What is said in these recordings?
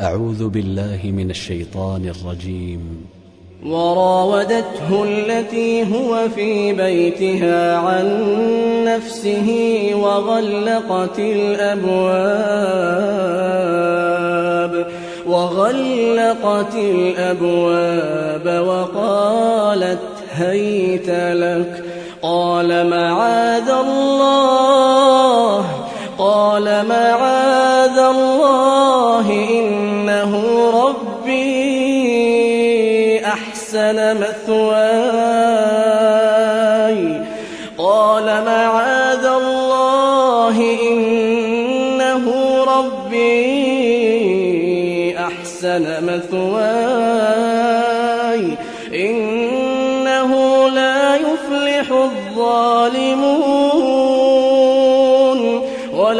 أعوذ بالله من الشيطان الرجيم. وراودته التي هو في بيتها عن نفسه وغلقت الأبواب وغلقت الأبواب وقالت هيت لك الله إنه ربي أحسن مثواي. قال معاذ الله إنه ربي أحسن مثواي.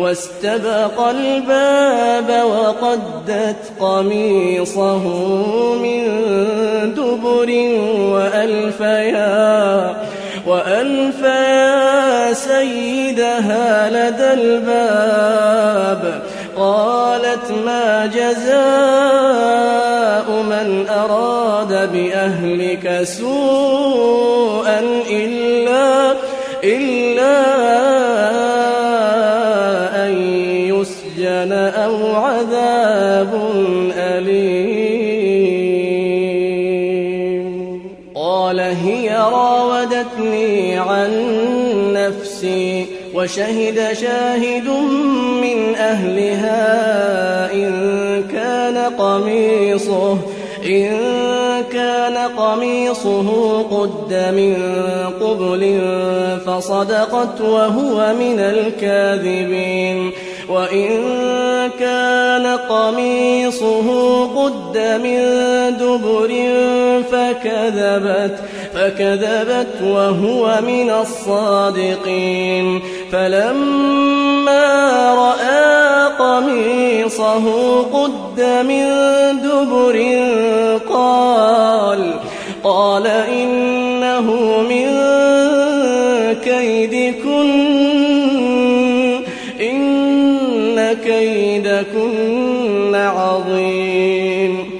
واستبق الباب وقدت قميصه من دبر وألفيا وألفيا سيدها لدى الباب قالت ما جزاء من أراد بأهلك سوءا إلا إلا راودتني عن نفسي وشهد شاهد من أهلها إن كان قميصه إن كان قميصه قد من قبل فصدقت وهو من الكاذبين وإن كان قميصه قد من دبر فكذبت فكذبت وهو من الصادقين. فلما رأى قميصه قد من دبر قال قال إنه من كيدكن إن كيدكن عظيم.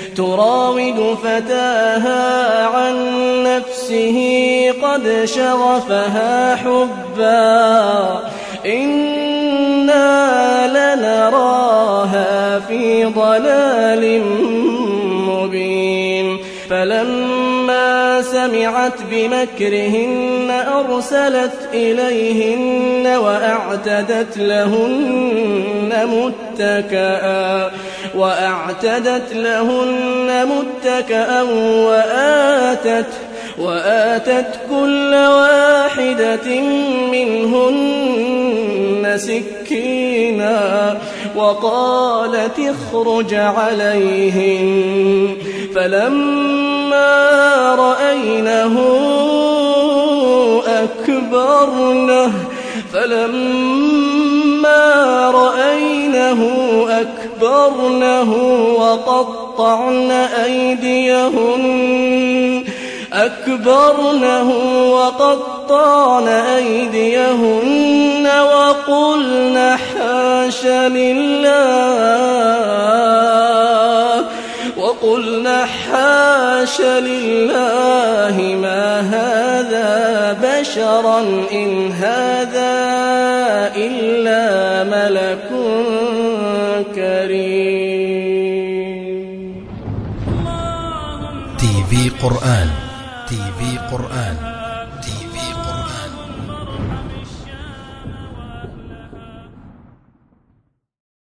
تراود فتاها عن نفسه قد شغفها حبا. إنا لنراها في ضلال مبين. فلما سمعت بمكرهن أرسلت إليهن وأعتدت لهن متكئا وأعتدت لهن متكئا وآتت وآتت كل واحدة منهن سكينا وقالت اخرج عليهن فلما رأينه أكبرنه فلما أكبرنه وقطعن أيديهن. أكبرنه وقطعن أيديهن وقلن حاش لله. وقلن حاش لله ما هذا بشرا إن هذا إلا ملك في قرآن. تي في قرآن.